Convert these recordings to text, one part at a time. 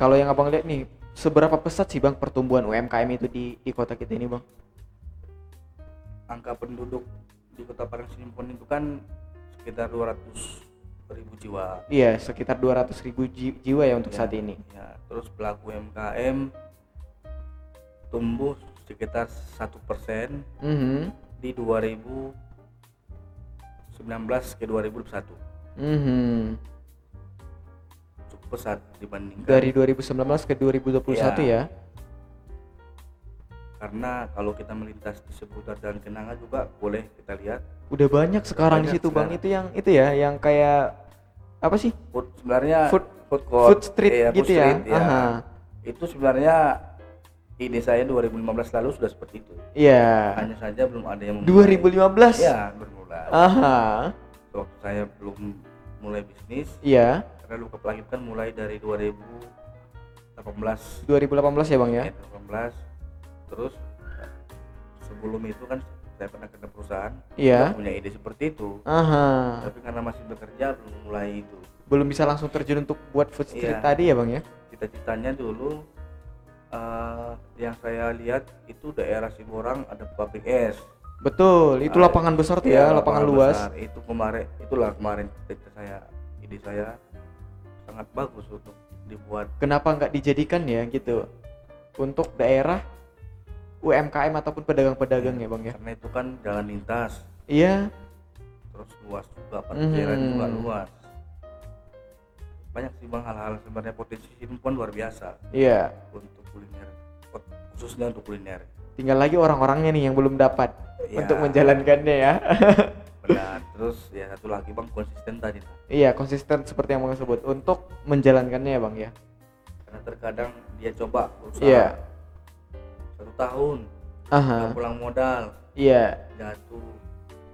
kalau yang abang lihat nih seberapa pesat sih bang pertumbuhan UMKM itu di di kota kita ini bang? Angka penduduk di kota Parangsinipon itu kan sekitar 200 ribu jiwa. Iya sekitar 200 ribu ji- jiwa ya untuk Ya, saat ini. ya terus pelaku UMKM tumbuh sekitar satu persen Mhm. di 2019 ke 2021 Mhm. cukup pesat dibandingkan dari 2019 ke 2021 ya? Karena kalau kita melintas di seputar Jalan Kenanga juga boleh kita lihat. Udah banyak sekarang di Banyak situ bang. sekarang. itu yang itu ya yang kayak apa sih? Food sebenarnya Food- food court. food street iya, gitu food ya? street, iya. Aha. itu sebenarnya ide saya 2015 lalu sudah seperti itu. Iya. Hanya saja belum ada yang memulai. 2015 ya bermula aha. Waktu saya belum mulai bisnis iya karena luka pelagip kan mulai dari 2018 2018 ya bang ya? Ya 18 terus sebelum itu kan saya pernah kerja perusahaan iya. punya ide seperti itu. Aha. Tapi karena masih bekerja belum mulai itu. Belum bisa langsung terjun untuk buat food street Iya. tadi ya bang ya? Cita-citanya dulu eh, yang saya lihat itu daerah Siborang ada pabrik es betul itu Ah, lapangan besar tuh Iya, ya lapangan luas. besar. itu kemarin itulah kemarin cita saya ide saya sangat bagus untuk dibuat. Kenapa nggak dijadikan ya gitu? Untuk daerah UMKM ataupun pedagang-pedagang ya bang ya? karena itu kan jalan lintas. Iya. Terus luas juga parkiran Mhm. juga luas. Banyak sih bang hal-hal sebenarnya potensi pun luar biasa. Iya. Untuk kuliner khususnya untuk kuliner. Tinggal lagi orang-orangnya nih yang belum dapat Ya, untuk menjalankannya ya. Benar terus ya satu lagi bang konsisten tadi Nah. iya konsisten seperti yang bang sebut untuk menjalankannya ya bang ya karena terkadang dia coba berusaha Iya. satu tahun aha nggak pulang modal iya jatuh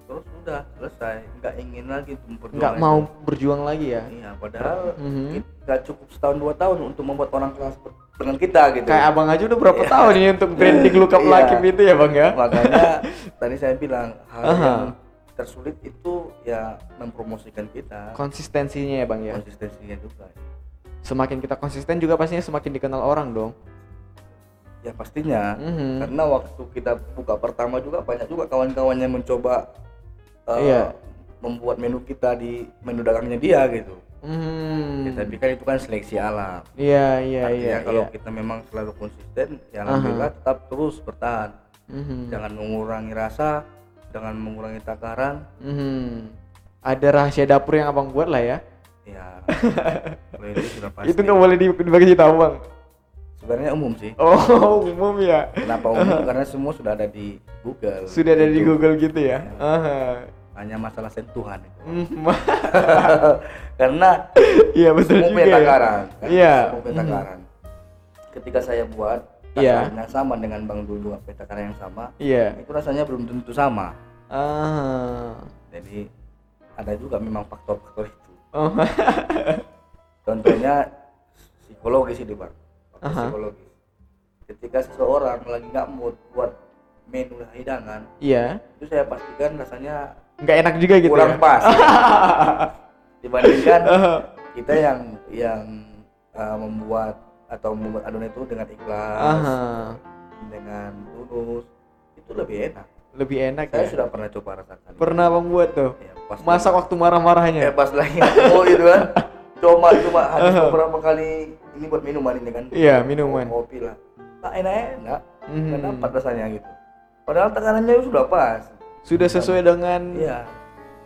terus udah selesai nggak ingin lagi memperjuangkan nggak mau berjuang lagi ya iya padahal Mhm. kita cukup setahun dua tahun untuk membuat orang kelas dengan kita gitu kayak abang aja udah berapa Iya. tahun ini untuk branding luka Iya. pelakip itu ya bang ya makanya tadi saya bilang hal Aha. yang tersulit itu ya mempromosikan kita konsistensinya ya bang ya konsistensinya juga semakin kita konsisten juga pastinya semakin dikenal orang dong ya pastinya Mhm. karena waktu kita buka pertama juga banyak juga kawan-kawan yang mencoba uh, Iya. membuat menu kita di menu dagangnya dia gitu Hmm. ya, tapi kan itu kan seleksi alam Iya iya artinya iya. kalau iya. kita memang selalu konsisten ya alhamdulillah tetap terus bertahan Mhm. jangan mengurangi rasa jangan mengurangi takaran Mhm. Ada rahasia dapur yang abang buat lah ya. ya itu sudah pasti Itu nggak boleh di- dibagi tahu bang. sebenarnya umum sih Oh umum ya. kenapa umum karena semua sudah ada di Google Sudah ada di Google gitu ya. Aha. hanya masalah sentuhan itu Mhm. karena Iya betul semua juga ya. takaran kan? Iya. semua punya Mhm. takaran ketika saya buat Iya. takaran yang sama dengan Bang Dulu apa takaran yang sama Iya. itu rasanya belum tentu sama Ah. jadi ada juga memang faktor-faktor itu Oh. contohnya psikologis ini bang Faktor Aha. psikologis ketika seseorang lagi nggak mood buat menu hidangan Iya. itu saya pastikan rasanya Nggak enak juga gitu kurang ya. pas dibandingkan Aha. kita yang yang uh, membuat atau membuat adonan itu dengan ikhlas Aha. dengan tulus itu lebih enak Lebih enak saya ya. sudah pernah coba rasakan Pernah bang buat tuh. ya, pas Masak lagi- waktu marah-marahnya. eh, pas lagi oh gitu kan coba cuma habis beberapa kali ini buat minuman ini kan Iya minuman. kopi lah tak enak enak Mhm. nggak dapat rasanya gitu padahal tekanannya sudah pas Sudah sesuai dengan iya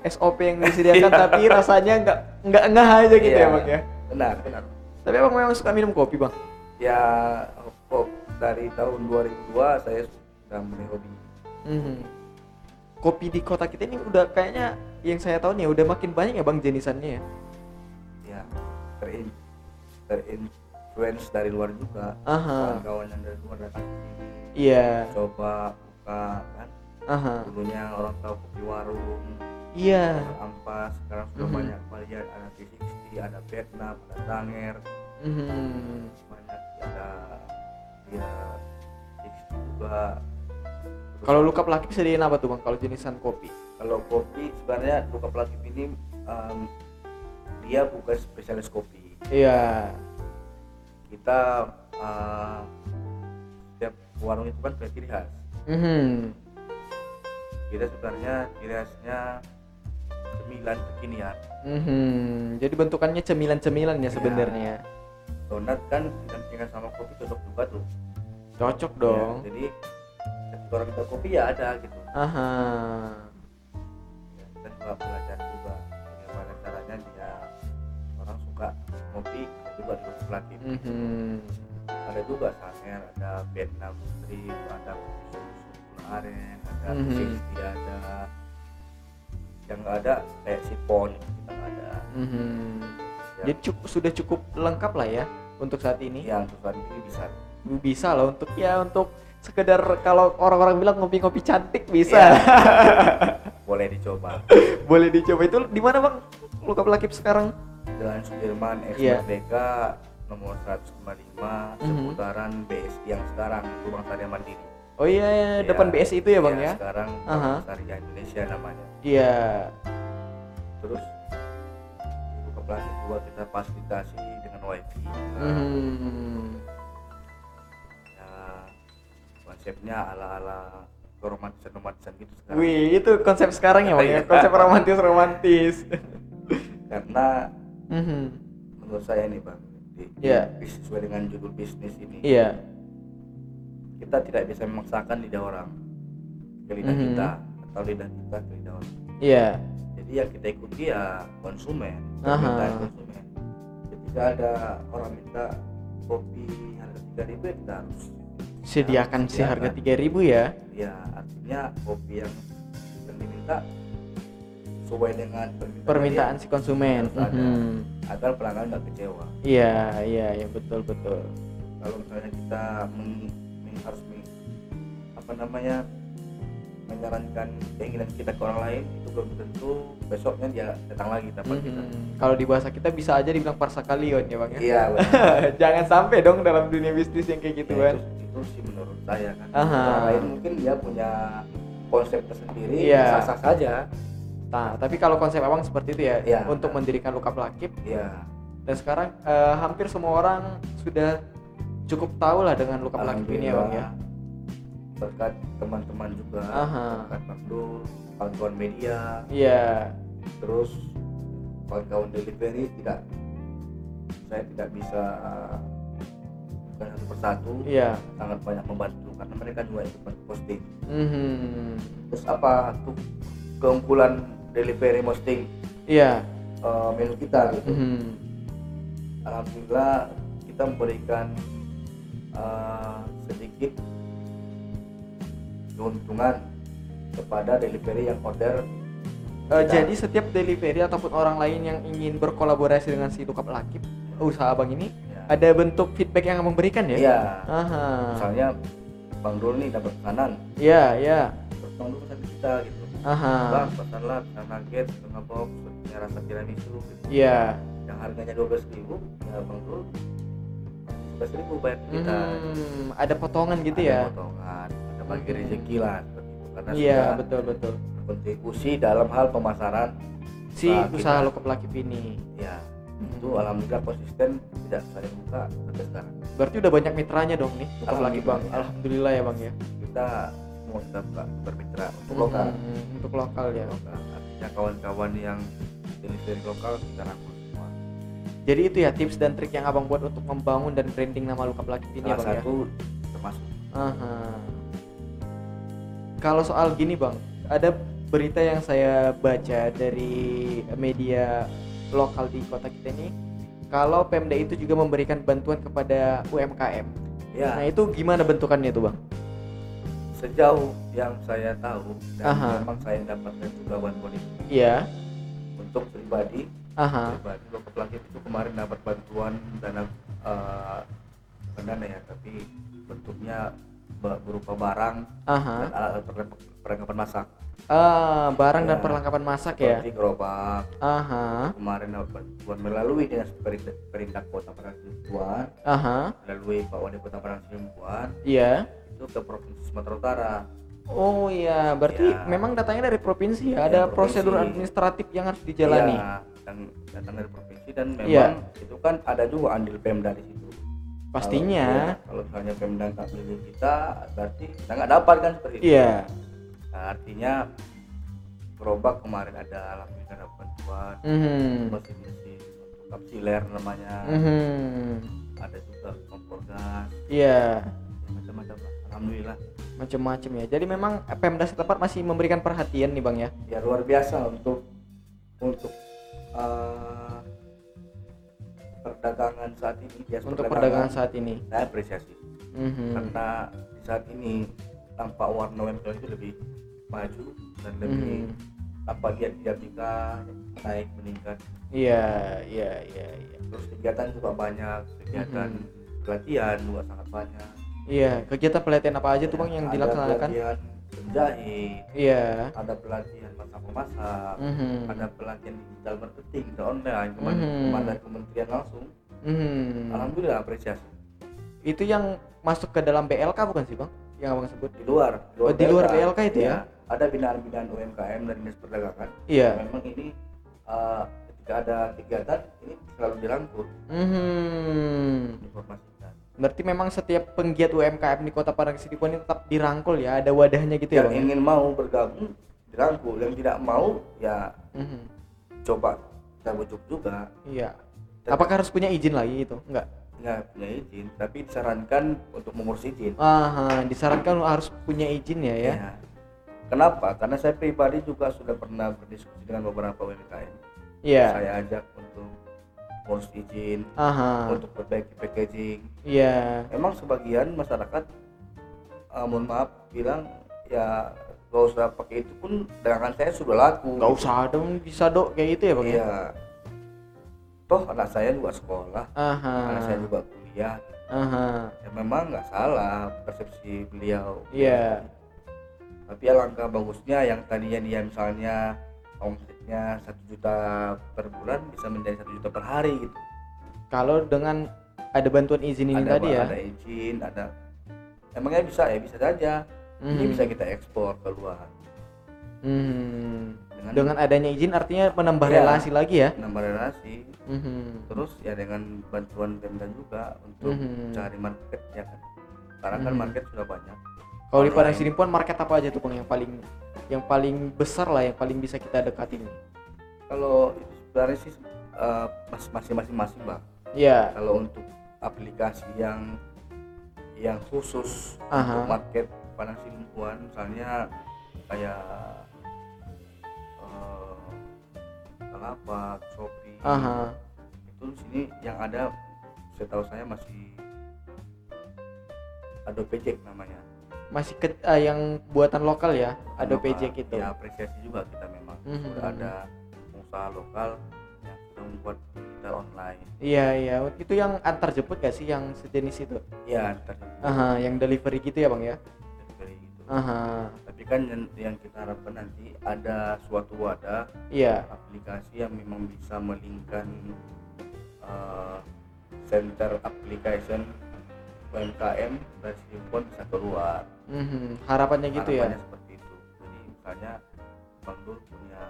SOP yang disediakan tapi rasanya nggak nggak ngeh aja gitu Iya. ya bang ya. benar benar Tapi abang memang suka minum kopi bang. ya kok dari tahun 2002 saya sudah mulai hobi Mhm. Kopi di kota kita ini udah kayaknya yang saya tahu nih udah makin banyak ya bang jenisannya ya. ya terin terinfluence dari luar juga Aha. kawan-kawan yang dari luar datang ke sini Iya. coba buka kan Aha. dulunya orang tahu kopi warung Iya. ampas sekarang sudah Mhm. banyak varian ada T60 ada Vietnam ada Tanger Mhm. banyak ada ya 60 juga Kalau luka pelaki bisa apa tuh bang? Kalau jenisan kopi? kalau kopi sebenarnya luka pelakip ini em, dia bukan spesialis kopi Iya. kita uh, setiap warung itu kan punya ciri khas Mhm. kita sebenarnya ciri khasnya cemilan kekinian Mhm. Jadi bentukannya cemilan-cemilan ya Iya. sebenarnya. donat kan didampingkan sama kopi cocok juga tuh Cocok Ya, dong. jadi ketika orang minta kopi ya ada gitu Aha. ya, kita juga belajar juga bagaimana caranya dia orang suka kopi juga di kopi pelatih Mhm. ada juga sanger ada Vietnam strip ada susu aren ada Mhm. sixty ada yang nggak ada kayak sipon kita nggak ada Mhm. Ya. Jadi cukup, sudah cukup lengkap lah ya untuk saat ini. yang untuk saat ini bisa Bisa loh untuk ya untuk sekedar kalau orang-orang bilang ngopi-ngopi cantik bisa. Ya. boleh dicoba Boleh dicoba itu di mana bang? Luka pelakip sekarang? Jalan Sudirman Ex Iya. Merdeka nomor 155 Mhm. seputaran BSI yang sekarang Rumah Karya Mandiri Oh iya, iya, depan Ya, BSI itu ya bang ya? sekarang Aha. Rumah Karya Indonesia namanya Iya. terus buka plastik juga kita fasilitasi dengan wifi Mhm. ya konsepnya ala-ala keromantisan romantisan gitu sekarang Wih, itu konsep sekarang ya bang ya? Iya. Konsep romantis romantis. karena Mhm. menurut saya nih bang di, di- sesuai dengan judul bisnis ini Iya. kita tidak bisa memaksakan lidah orang ke lidah Mhm. kita atau lidah kita ke lidah orang Iya. jadi yang kita ikuti ya konsumen permintaan konsumen ketika ada orang minta kopi harga tiga ribu ya kita harus Sediakan si harga sediakan. 3000 ya. ya artinya kopi yang yang diminta sesuai dengan permintaan, Permintaan si konsumen. Ada. Mhm. agar pelanggan nggak kecewa Iya, iya, iya betul betul. kalau misalnya kita meng- meng- harus meng- apa namanya menyarankan keinginan kita ke orang lain itu belum tentu besoknya dia datang lagi tempat kita Mhm. Kalau di bahasa kita bisa aja dibilang parsakalion ya bang ya. iya. Jangan sampai dong dalam dunia bisnis yang kayak gitu Ya, kan. itu, itu sih menurut saya kan Aha. orang lain mungkin dia punya konsep tersendiri Iya. sah sah saja Nah, tapi kalau konsep abang seperti itu ya, Iya. untuk mendirikan luka pelakip ya dan sekarang eh, hampir semua orang sudah cukup tahu lah dengan luka pelakip ini ya bang ya. Berkat teman-teman juga Aha. berkat Dul kawan-kawan media Iya. terus kawan-kawan delivery tidak saya tidak bisa bukan satu persatu Iya. sangat banyak membantu karena mereka juga ikut posting Mhm. terus apa tuh keunggulan delivery posting Iya. eh, menu kita gitu Mhm. alhamdulillah kita memberikan eh, sedikit keuntungan kepada delivery yang order Eh, Kita- jadi setiap delivery ataupun orang lain yang ingin berkolaborasi dengan si luka pelakip usaha abang ini ya, ada bentuk feedback yang abang berikan ya? Iya. Misalnya Bang Dul nih dapat pesanan Iya, iya. terus Bang Dul pesan kita gitu Aha. bang pesanlah pesan nugget setengah box punya rasa tiramisu gitu. Iya. yang harganya dua belas ribu ya Bang Dul belas ribu bayar kita Hmm, ada potongan gitu Ada ya? potongan ada bagi rezeki lah seperti itu karena Iya, betul betul. kontribusi dalam hal pemasaran Si usaha luka pelakip ini. ya Hmm. itu alhamdulillah konsisten tidak saya buka sampai sekarang Berarti udah banyak mitranya dong nih luka pelakip bang. Alhamdulillah. Alhamdulillah ya bang ya. kita semua kita ber- bermitra untuk lokal Hmm, untuk lokal ya. lokal artinya kawan-kawan yang delivery lokal kita rangkul semua Jadi itu ya tips dan trik yang abang buat untuk membangun dan branding nama luka pelakip ini ya bang ya. satu termasuk Aha. Kalau soal gini bang, ada berita yang saya baca dari media lokal di kota kita ini, kalau Pemda itu juga memberikan bantuan kepada UMKM. ya Nah itu gimana bentukannya tuh bang? sejauh yang saya tahu dan Aha. memang saya dapatkan juga bantuan itu Iya. untuk pribadi Aha. pribadi lokal pelakip itu kemarin dapat bantuan dana eh, bukan dana ya tapi bentuknya be- berupa barang Aha. dan alat perlengkap- perlengkapan masak Ah, barang dan Ya. perlengkapan masak ya. seperti gerobak Aha. kemarin dapat bantuan melalui dinas perindak, perindak kota Parangtribuan Aha. melalui Pak Wali Kota Parangtribuan Iya. itu ke provinsi Sumatera Utara Oh iya, berarti Ya. memang datangnya dari provinsi ya. Iya, Ada provinsi. prosedur administratif yang harus dijalani. Iya, dan datang dari provinsi dan memang Iya. itu kan ada juga andil Pemda di situ pastinya Kalau, ya, kalau misalnya Pemda nggak melindungi kita, berarti kita nggak dapat kan seperti itu. iya Nah, artinya gerobak kemarin ada alhamdulillah ada bantuan Mhm. mesin mesin untuk kapsiler namanya, Mhm. ada juga kompor gas, iya ya, macam-macam lah. Alhamdulillah. macam-macam ya jadi memang Pemda setempat masih memberikan perhatian nih bang ya Ya luar biasa untuk untuk eh, perdagangan saat ini. bias untuk perdagangan saat ini saya apresiasi Mhm. karena di saat ini tampak warna UMKM itu lebih maju dan lebih Mhm. tampak giat dinamika naik meningkat iya iya iya iya terus kegiatan juga banyak kegiatan pelatihan juga sangat banyak iya kegiatan pelatihan apa aja tuh bang yang Ada dilaksanakan pelatihan penjahit iya ada pelatihan masak memasak Mhm. ada pelatihan digital marketing dan online kemarin Mhm. kemarin dari kementerian langsung Mhm. alhamdulillah apresiasi itu yang masuk ke dalam BLK bukan sih bang yang abang sebut di luar Oh, di luar BLK itu ya? ada binaan-binaan UMKM dan dinas perdagangan iya memang ini uh, ketika ada kegiatan ini selalu dirangkul Mhm. informasikan berarti memang setiap penggiat UMKM di Kota Padang Sidikuan ini tetap dirangkul ya ada wadahnya gitu ya yang bang ingin mau bergabung dirangkul. Yang tidak mau ya Mhm. coba kita bujuk juga. Iya. Apakah harus punya izin lagi itu enggak? Nggak punya izin tapi disarankan untuk mengurus izin. Aha, disarankan harus punya izin ya ya. Ya. kenapa? Karena saya pribadi juga sudah pernah berdiskusi dengan beberapa UMKM Iya. saya ajak untuk mengurus izin Aha. untuk perbaiki packaging Iya. memang sebagian masyarakat eh, mohon maaf bilang ya gak usah pakai itu pun dagangan saya sudah laku Enggak usah dong bisa dok kayak gitu ya bang. ya? iya toh anak saya juga sekolah Aha. anak saya juga kuliah Aha. ya memang nggak salah persepsi beliau Iya. tapi alangkah bagusnya yang tadinya dia misalnya omsetnya satu juta per bulan bisa menjadi satu juta per hari gitu Kalau dengan ada bantuan izin ini ada tadi ya. ada izin ada emangnya bisa ya bisa saja ini Mhm. bisa kita ekspor keluar Mhm. dengan, Dengan adanya izin artinya menambah Iya. relasi lagi ya. menambah relasi Mhm. terus ya dengan bantuan Pemda juga untuk Mhm. cari market ya kan karena kan Mhm. market sudah banyak Kalau di Padang. Sidimpuan market apa aja tuh bang yang paling yang paling besar lah yang paling bisa kita dekatin? kalau itu sebenarnya sih eh, mas- masih masing-masing bang Iya. kalau untuk aplikasi yang yang khusus Aha. untuk market Padang Sidimpuan misalnya kayak eh, Bukalapak, Shopee Aha. itu di sini yang ada setahu saya masih Adobe Jack namanya Masih ke eh, yang buatan lokal ya, Adobe Lokal. Jack itu. ya apresiasi juga kita memang Mhm. sudah ada pengusaha lokal yang sudah membuat digital online Iya iya, itu yang antar jemput gak sih yang sejenis itu? ya ntar Aha, yang delivery gitu ya bang ya? delivery gitu Aha, tapi kan yang, yang kita harapkan nanti ada suatu wadah iya. aplikasi yang memang bisa melingkan uh, center application UMKM dari Simpon bisa keluar Mhm, Harapannya gitu ya? Harapannya seperti itu jadi misalnya Bang Dul punya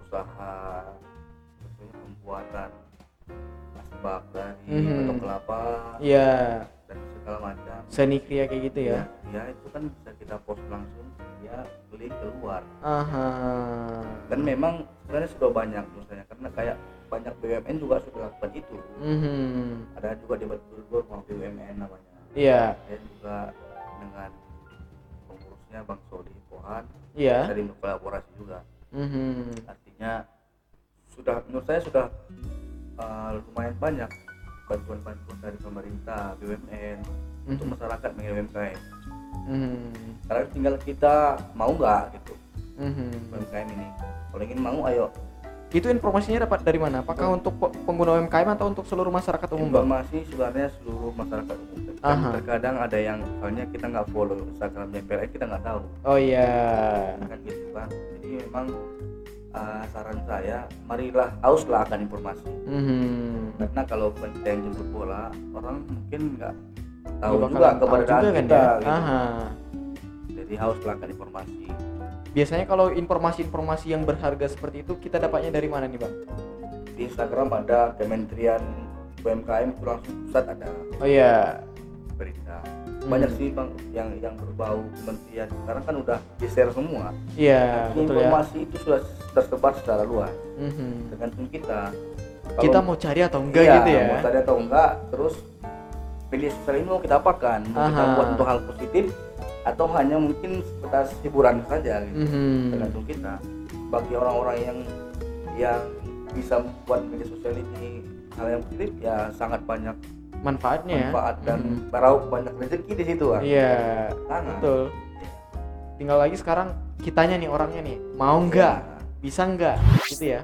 usaha contohnya pembuatan asbak dari Mhm. batok kelapa Iya, dan segala macam seni kria kayak gitu ya? ya itu kan bisa kita post langsung dia beli keluar Aha. dan memang sebenarnya sudah banyak misalnya karena kayak banyak BUMN juga sudah lakukan itu. Mhm, ada juga di Batubur mau BUMN namanya. Iya, saya juga dengan pengurusnya Bang Sodi Pohan. Iya. dari berkolaborasi juga. Mhm, artinya sudah menurut saya sudah uh, lumayan banyak bantuan-bantuan dari pemerintah BUMN untuk mhm, masyarakat mengenai UMKM mhm, karena tinggal kita mau nggak gitu. Mhm. UMKM ini. Kalau ingin mau ayo Itu informasinya dapat dari mana? Apakah untuk pe- pengguna UMKM atau untuk seluruh masyarakat umum informasi sebenarnya seluruh masyarakat umum Tapi Aha. terkadang ada yang soalnya kita nggak follow Instagramnya PLN kita nggak tahu Oh iya. kan gitu kan jadi memang uh, saran saya marilah hauslah akan informasi Mhm. karena kalau kita yang jemput bola orang mungkin nggak tahu juga keberadaan juga kan kita ya? gitu. Aha. jadi hauslah akan informasi Biasanya kalau informasi-informasi yang berharga seperti itu kita dapatnya dari mana nih bang? di Instagram ada Kementerian UMKM itu langsung pusat ada oh iya. berita. Hmm. banyak sih bang yang yang berbau kementerian. Sekarang kan udah di share semua. Iya Artinya betul ya. informasi itu sudah tersebar secara luas Mhm. tergantung kita kita. Kalau- mau cari atau enggak iya, gitu ya? mau tadi atau enggak terus media sosial ini mau kita apakan mau kita buat untuk hal positif atau hanya mungkin sebatas hiburan saja gitu. Mhm. tergantung kita. Bagi orang-orang yang yang bisa membuat media sosial ini hal yang positif ya sangat banyak manfaatnya manfaat dan Mhm. meraup banyak rezeki di situ kan iya betul. Tinggal lagi sekarang kitanya nih orangnya nih. Mau nggak? Iya. bisa nggak? Gitu ya